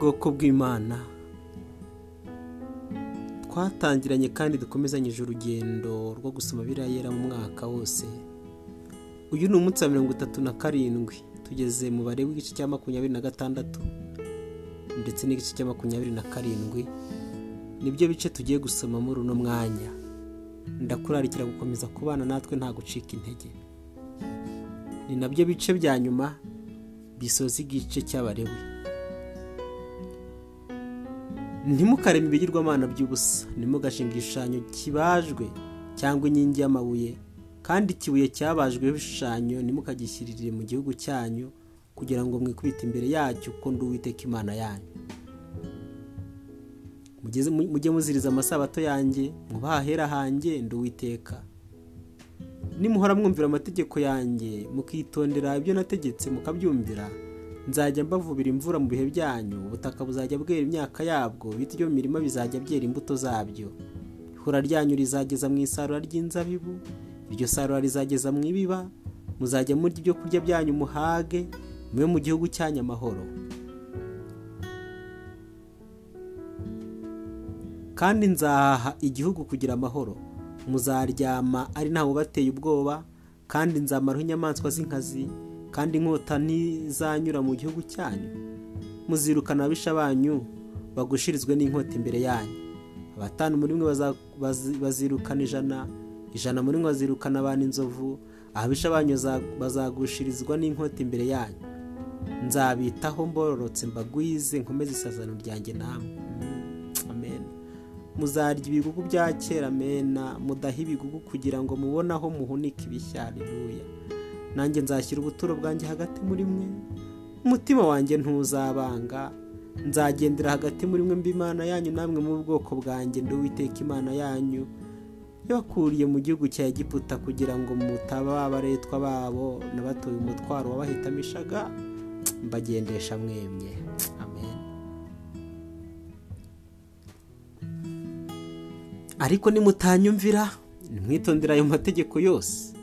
bwoko bw'imana. Twatangiranye kandi dukomezanyije urugendo rwo gusoma biriya yera mu mwaka wose. Uyu ni umunsi wa mirongo itatu na karindwi. Tugeze mu bare w'igice cya makumyabiri na gatandatu ndetse n'igice cya makumyabiri na karindwi. Nibyo bice tugiye gusoma muri uno mwanya. Ndakurarikira gukomeza kubana natwe nta gucika intege. Ni na byo bice bya nyuma bisoza igice cy'abarewe ntimukareme ibigirwamana by'ubusa. Ntimugashinga igishushanyo kibajwe cyangwa inkingi y'amabuye. Kandi ikibuye cyabajweho ibishushanyo ntimukagishyirire mu gihugu cyanyu kugira ngo mwikubite imbere yacyo uko ndi uwiteka imana yanyu. Mujye muziriza amasabato yanjye mwubahahera hanjye ndi uwiteka. Nimuhora mwumvira amategeko yanjye mukitondera ibyo nategetse mukabyumvira. Nzajya mbavubira imvura mu bihe byanyu ubutaka buzajya bwera imyaka yabwo ibiti byo mu mirima bizajya byera imbuto zabyo. Ihura ryanyu rizageza mu isarura ry'inzabibu iryo sarura rizageza mu ibiba muzajya murya ibyo kurya byanyu muhage mube mu gihugu cyanyu amahoro. Kandi nzahaha igihugu kugira amahoro. Muzaryama ari ntawe ubateye ubwoba kandi nzamaraho inyamaswa z'inkazi kandi inkota ntizanyura mu gihugu cyanyu. Muzirukana ababisha banyu bagushirizwe n'inkota imbere yanyu. Abatanu muri mwe bazirukana ijana ijana muri mwe bazirukana abantu inzovu ababisha banyu bazagushirizwa n'inkota imbere yanyu. Nzabitaho mbororotse mbagwize nkomeze isezerano ryanjye namwe. Muzarya ibigugu bya kera mena mudaha ibigugu kugira ngo mubone aho muhunika ibishya. Haleluya nanjye nzashyira ubuturo bwanjye hagati muri mwe. Umutima wanjye ntuzabanga. Nzagendera hagati muri mwe imana yanyu namwe mu bwoko bwanjye ndi uwiteka imana yanyu. Yabakuriye mu gihugu cya egiputa kugira ngo mutaba abaretwa babo nabatoye umutwaro wabahitamishaga mbagendesha mwemye. Amen. Ariko nimutanyumvira nimwitondera ayo mategeko yose.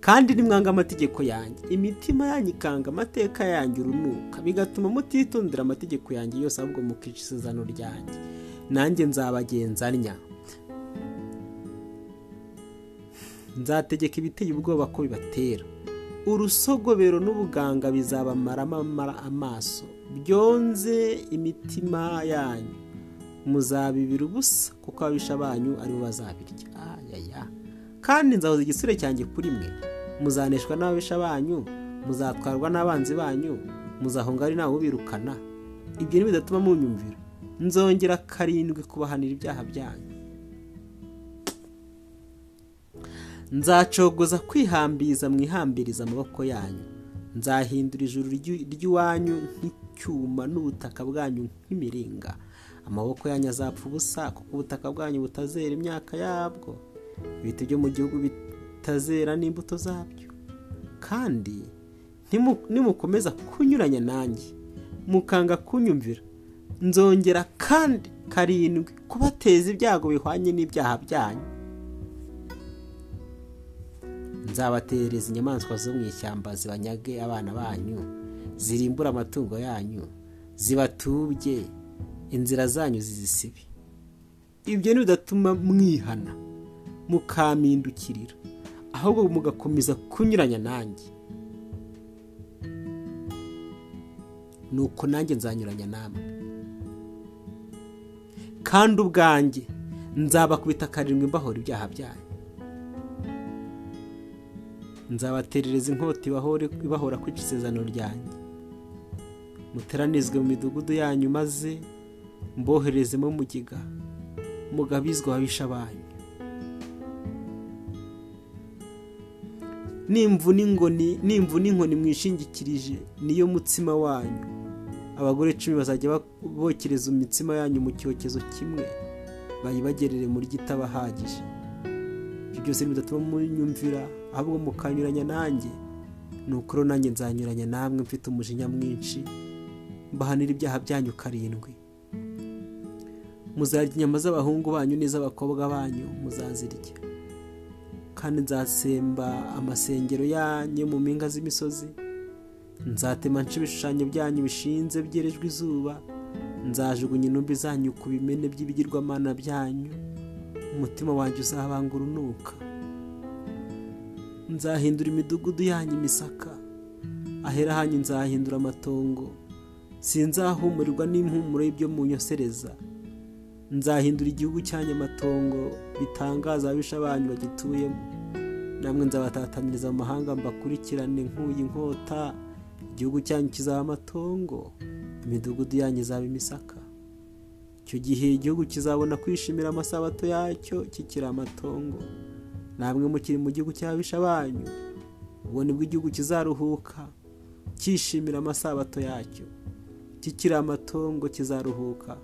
Kandi nimwanga amategeko yanjye. Imitima yanyu ikanga amateka yanjye urunuka. Bigatuma mutitondera amategeko yanjye yose ahubwo mukica isezerano ryanjye. Nanjye nzabagenza nya nzategeka ibiteye ubwoba ko bibatera. Urusogobero n'ubuganga bizabamaramo amaso. Byonze imitima yanyu. Muzabibira ubusa kuko ababisha banyu ari bo bazabirya. Kandi nzahoza igisure cyanjye kuri mwe. Muzaneshwa n'ababisha banyu muzatwarwa n'abanzi banyu muzahunga ari ntawe ubirukana. Ibyo ntibidatuma munyumvira. Nzongera karindwi kubahanira ibyaha byanyu. Nzacogoza kwihambiza mwihambiriza amaboko yanyu. Nzahindura ijuru ry'iwanyu nk'icyuma n'ubutaka bwanyu nk'imiringa. Amaboko yanyu azapfa ubusa kuko ubutaka bwanyu butazera imyaka yabwo. Ibiti byo mu gihugu bitazera n'imbuto zabyo. Kandi nimukomeza kunyuranya nanjye. Mukanga kunyumvira. Nzongera kandi karindwi kubateza ibyago bihwanye n'ibyaha byanyu. Nzabatereza inyamaswa zo mu ishyamba zibanyage abana banyu zirimbura amatungo yanyu zibatubye inzira zanyu zizisibe. Ibyo ntibidatuma mwihana. Mukamindukirira ahubwo mugakomeza kunyuranya nanjye. Nuko nanjye nzanyuranya namwe. Kandi ubwanjye nzabakubita karindwi mbahora ibyaha byanyu. Nzabaterereza inkota ibahora kwica isezerano ryanjye. Muteranizwe mu midugudu yanyu maze mboherezemo mugiga mugabizwa ababisha banyu. Nimvu n'inkoni mwishingikirije niyo mutsima wanyu. Abagore icumi bazajya bokereza imitsima yanyu mu cyokezo kimwe bayibagerere muri itabahagije ibyo byose bidatuma munyumvira ahubwo mukanyuranya nanjye. Ni ukuri nanjye nzanyuranya namwe mfite umujinya mwinshi mbahanira ibyaha byanyu karindwi. Muzarya inyama z'abahungu banyu n'iz'abakobwa banyu muzazirya kandi nzasemba amasengero yanyu mu mpinga z'imisozi. Nzatema nce ibishushanyo byanyu bishinze byerejwe izuba. Nzajugunya intumbi zanyu ku bimene by'ibigirwamana byanyu. Umutima wanjye uzabanga urunuka. Nzahindura imidugudu yanyu imisaka. Ahera hanyu nzahindura amatongo. Sinzahumurirwa n'impumuro y'ibyo munyosereza. Nzahindura igihugu cyanyu amatongo. Bitangaza ababisha banyu bagituyemo. Namwe nzabatataniriza mu mahanga mbakurikirane nkuye inkota igihugu cyanyu kizaba amatongo imidugudu yanyu izaba imisaka. Icyo gihe igihugu kizabona kwishimira amasabato yacyo kikiri amatongo. Namwe mukiri mu gihugu cy'ababisha banyu ubwo ni bwo igihugu kizaruhuka cyishimira amasabato yacyo. Kikiri amatongo kizaruhuka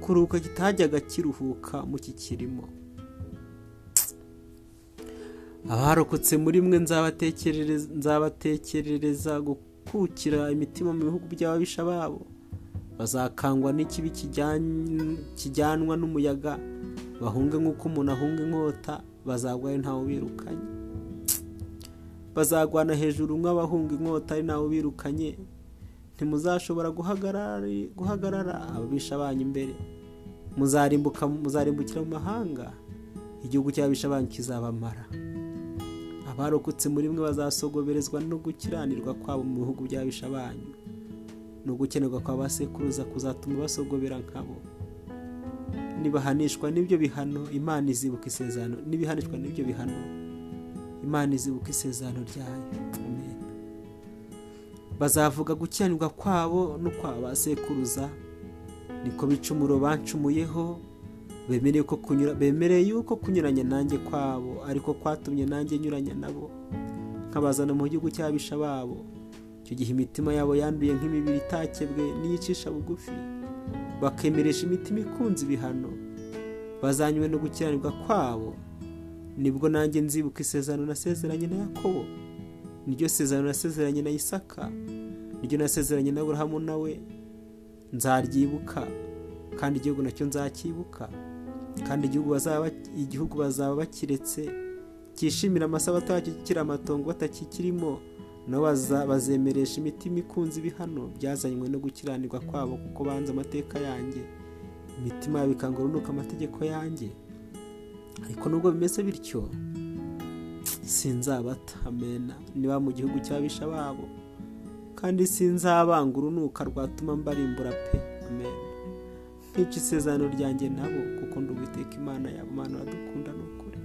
kuruhuka kitajyaga kiruhuka mu kikirimo. Abarokotse muri mwe nzabatekerereza gukukira imitima mu bihugu by'ababisha babo. Bazakangwa n'ikibi kijyanwa n'umuyaga. Bahunge nk'uko umuntu ahunga inkota bazagwayo ntawe ubirukanye. Bazagwana hejuru nk'abahunga inkota ari ntawe ubirukanye. Ntimuzashobora guhagarara ababisha banyu imbere muzarimbukira mu mahanga. Igihugu cy'ababisha banyu kizabamara. Abarokotse muri mwe bazasogoberezwa no gukiranirwa kwabo mu bihugu by'ababisha banyu no gukenerwa kwa basekuruza kuzatuma basogobera nkabo. Nibahanishwa n'ibyo bihano imana izibuka isezerano nibihanishwa n'ibyo bihano imana izibuka isezerano ryayo. Bazavuga gukiranirwa kwabo no kwa basekuruza niko bicumuro bancumuyeho bemereye yuko kunyuranya nanjye kwabo ariko kwatumye nanjye nyuranya nabo. Nkabazana mu gihugu cy'ababisha babo. Icyo gihe imitima yabo yanduye nk'imibiri itakebwe n'iyicisha bugufi. Bakemeresha imitima ikunze ibihano. Bazanywe no gukiranirwa kwabo. Nibwo nanjye nzibuka isezerano nasezeranye na yakobo. Niryo sezerano nasezeranye na isaka. Niryo nasezeranye na burahamu nawe nzaryibuka kandi igihugu na cyo nzacyibuka. Kandi igihugu bazaba bakiretse cyishimira amasabato yacyo kikiri amatongo batakikirimo nabo bazemeresha imitima ikunze ibihano byazanywe no gukiranirwa kwabo kuko banze amateka yanjye. Imitima yabo ikanga urunuka amategeko yanjye. Ariko nubwo bimeze bityo sinzabata. Amena niba mu gihugu cy'ababisha babo. Kandi sinzabanga urunuka rwatuma mbarimbura pe. Amena nk'icyo isezerano ryanjye nabo kuko nduwiteka imana yabo imana baradukunda ni ukuri.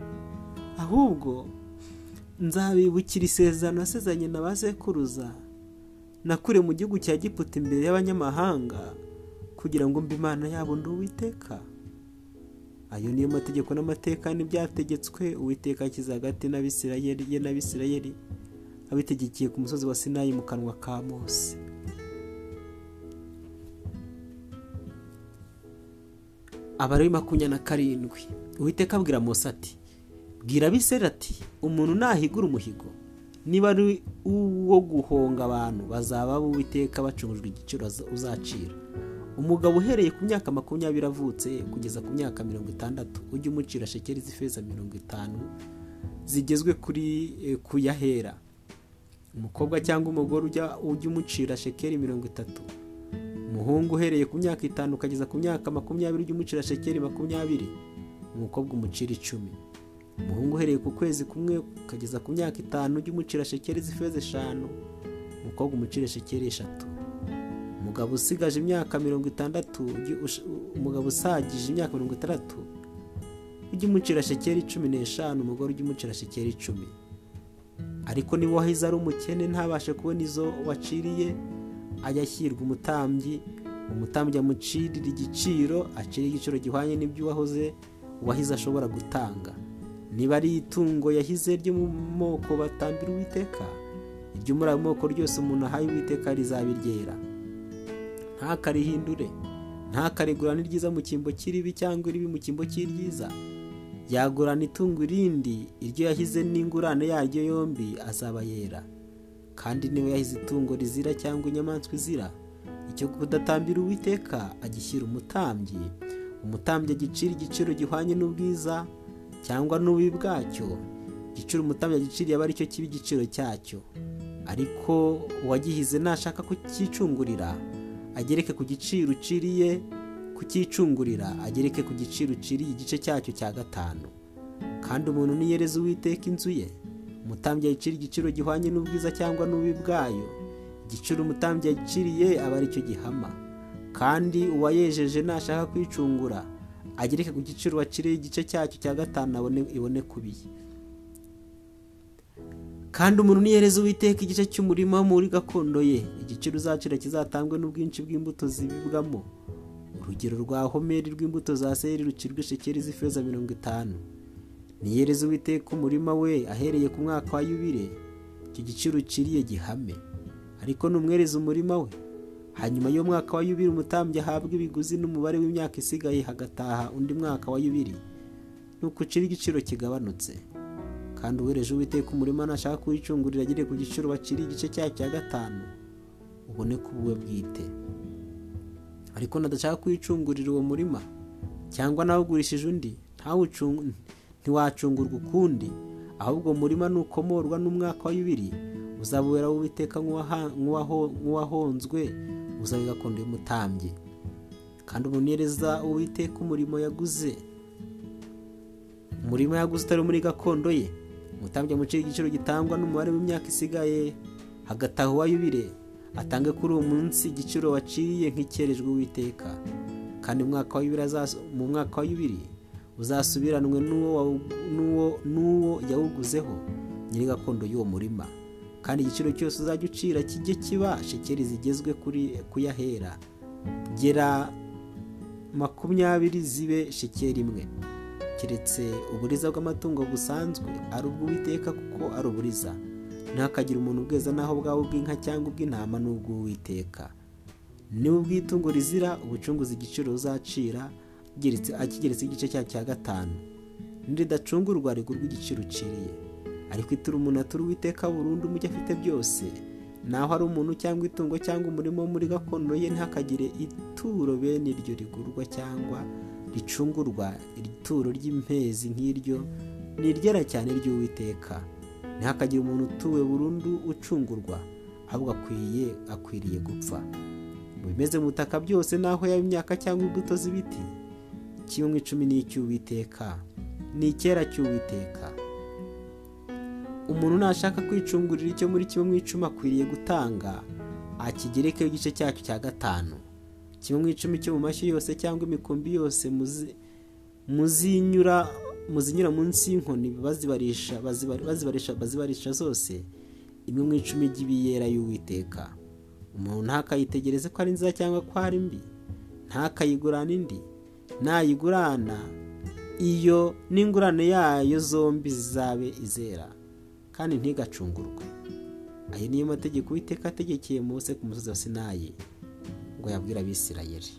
Ahubwo nzabibukira isezerano nasezeranye na ba sekuruza nakure mu gihugu cya giputa imbere y'abanyamahanga kugira ngo mbe imana yabo nduwiteka ayo niyo mategeko n'amateka n'ibyategetswe uwiteka akiza hagati n'abisirayeli ye n'abisirayeli abitegekeye ku musozi wa sinayi mu kanwa ka mose. Abari makumyabiri na karindwi. Uwiteka abwira mose ati bwira abisirayeli ati umuntu nahigura umuhigo. Niba ari uwo guhonga abantu bazaba b'uwiteka bacungujwe igiciro uzacira umugabo uhereye ku myaka makumyabiri avutse kugeza ku myaka mirongo itandatu ujye umucira shekeri z'ifeza mirongo itanu zigezwe kuri ku yahera umukobwa cyangwa umugore ujya umucira shekeri mirongo itatu umuhungu uhereye ku myaka itanu ukageza ku myaka makumyabiri ujya umucira shekeri makumyabiri. Umukobwa umucira icumi. Umuhungu uhereye ku kwezi kumwe ukageza ku myaka itanu ujya umucira shekeri z'ifeza eshanu. Umukobwa umucira shekeri eshatu. Umugabo usigaje imyaka mirongo itandatu umugabo usagije imyaka mirongo itandatu ujya umucira shekeri cumi n'eshanu umugore ujya umucira shekeri icumi. Ariko niba wahize ari umukene ntabashe kubona izo waciriye. Ajya ashyirwa umutambyi umutambyi amucirira igiciro acira igiciro gihwanye n'ibyo uwahoze uwahize ashobora gutanga. Niba ari itungo yahize ryo mu moko batambira uwiteka iryo muri ayo moko ryose umuntu ahaye uwiteka rizaba iryera ntakarihindure ntakaregurane ryiza mu cyimbo cy'iribi cyangwa iribi mu cyimbo cy'iryiza yagurana itungo irindi iryo yahize n'ingurane yaryo yombi azaba yera. Kandi niba yahize itungo rizira cyangwa inyamaswa izira icyo kudatambira uwiteka agishyira umutambyi. Umutambyi agicira igiciro gihwanye n'ubwiza cyangwa n'ububi bwacyo. Igiciro umutambyi agiciriye aba ari cyo kiba igiciro cyacyo. Ariko uwagihize nashaka kucyicungurira agereke ku giciro uciriye kucyicungurira agereke ku giciro uciriye igice cyacyo cya gatanu. Kandi umuntu niyereza uwiteka inzu ye umutambyi yayicira igiciro gihwanye n'ubwiza cyangwa n'ububi bwayo. Igiciro umutambyi yayiciriye aba ari cyo gihama. Kandi uwayejeje nashaka kwicungura agereke ku giciro waciriye igice cyacyo cya gatanu ibone kubiye kandi umuntu niyereza uwiteka igice cy'umurima muri gakondo ye igiciro uzacira kizatangwe n'ubwinshi bw'imbuto zibibwamo. Urugero rwa homeri rw'imbuto za seri rucirwa shekeri z'ifeza mirongo itanu. Niyereza uwiteka umurima we ahereye ku mwaka wa yubire icyo giciro uciriye gihame. Ariko numwereza umurima we hanyuma y'uwo mwaka wa yubiri umutambyi ahabwa ibiguzi n'umubare w'imyaka isigaye hagataha undi mwaka wa yubiri nuko ucira igiciro kigabanutse. Kandi uwereje uwiteka umurima nashaka kuwicungurira agere ku giciro baciriye igice cyayo cya gatanu ubone ko ubuwe bwite. Ariko nadashaka kuwicungurira uwo murima cyangwa nawe ugurishije undi ntiwacungurwa ukundi ahubwo umurima nukomorwa n'umwaka wa yubiri uzabubera w'uwiteka nk'uwahonzwe uzaba gakondo y'umutambyi. Kandi umunyereza uwiteka umurimo yaguze umurimo yaguze utari muri gakondo ye. Umutambyi amucira igiciro gitangwa n'umubare w'imyaka isigaye hagataha uwa yubire atange kuri uwo munsi igiciro waciriye nk'icyerejwe uwiteka. Kandi mu mwaka wa yubiri uzasubiranwe n'uwo yawuguzeho nyiri gakondo y'uwo murima. Kandi igiciro cyose uzajya ucira kijye kiba shekeri zigezwe kuyahera. Gera makumyabiri zibe shekeri imwe. Keretse uburiza bw'amatungo busanzwe ari ubw'uwiteka kuko ari uburiza. Ntihakagire umuntu ubweza naho bwaba ubw'inka cyangwa ubw'intama n'ubw'uwiteka. Niba ubw'itungo rizira ubucunguzi igiciro uzacira akigeretse igice cyayo cya gatanu. Niridacungurwa rigurwa igiciro uciriye ariko itura umuntu atura uwiteka burundu mu byo afite byose naho ari umuntu cyangwa itungo cyangwa umurimo wo muri gakondo ye ntihakagire ituro bene iryo rigurwa cyangwa ricungurwa ituro ry'impezi nk'iryo ni iryera cyane ry'uwiteka. Ntihakagire umuntu utuwe burundu ucungurwa ahubwo akwiye akwiriye gupfa. Mu bimeze mu butaka byose naho yaba imyaka cyangwa imbuto z'ibiti kimwe mu icumi ni icy'uwiteka ni icyera cy'uwiteka. Umuntu nashaka kwicungurira icyo muri kimwe mu icumi akwiriye gutanga akigerekeho igice cyacyo cya gatanu. Kimwe mu icumi cyo mu mashyi yose cyangwa imikumbi yose muzinyura muzinyura munsi y'inkoni bazibarisha bazibarisha zose imwe mu icumi ry'ibiyera y'uwiteka. Umuntu ntakayitegereze ko ari nziza cyangwa ko ari mbi ntakayigurane indi. Nayigurana iyo n'ingurane yayo zombi zizabe izera kandi ntigacungurwe. Ayo niyo mategeko uwiteka ategekeye Mose ku musozi wa sinayi ngo yabwire abisirayeli.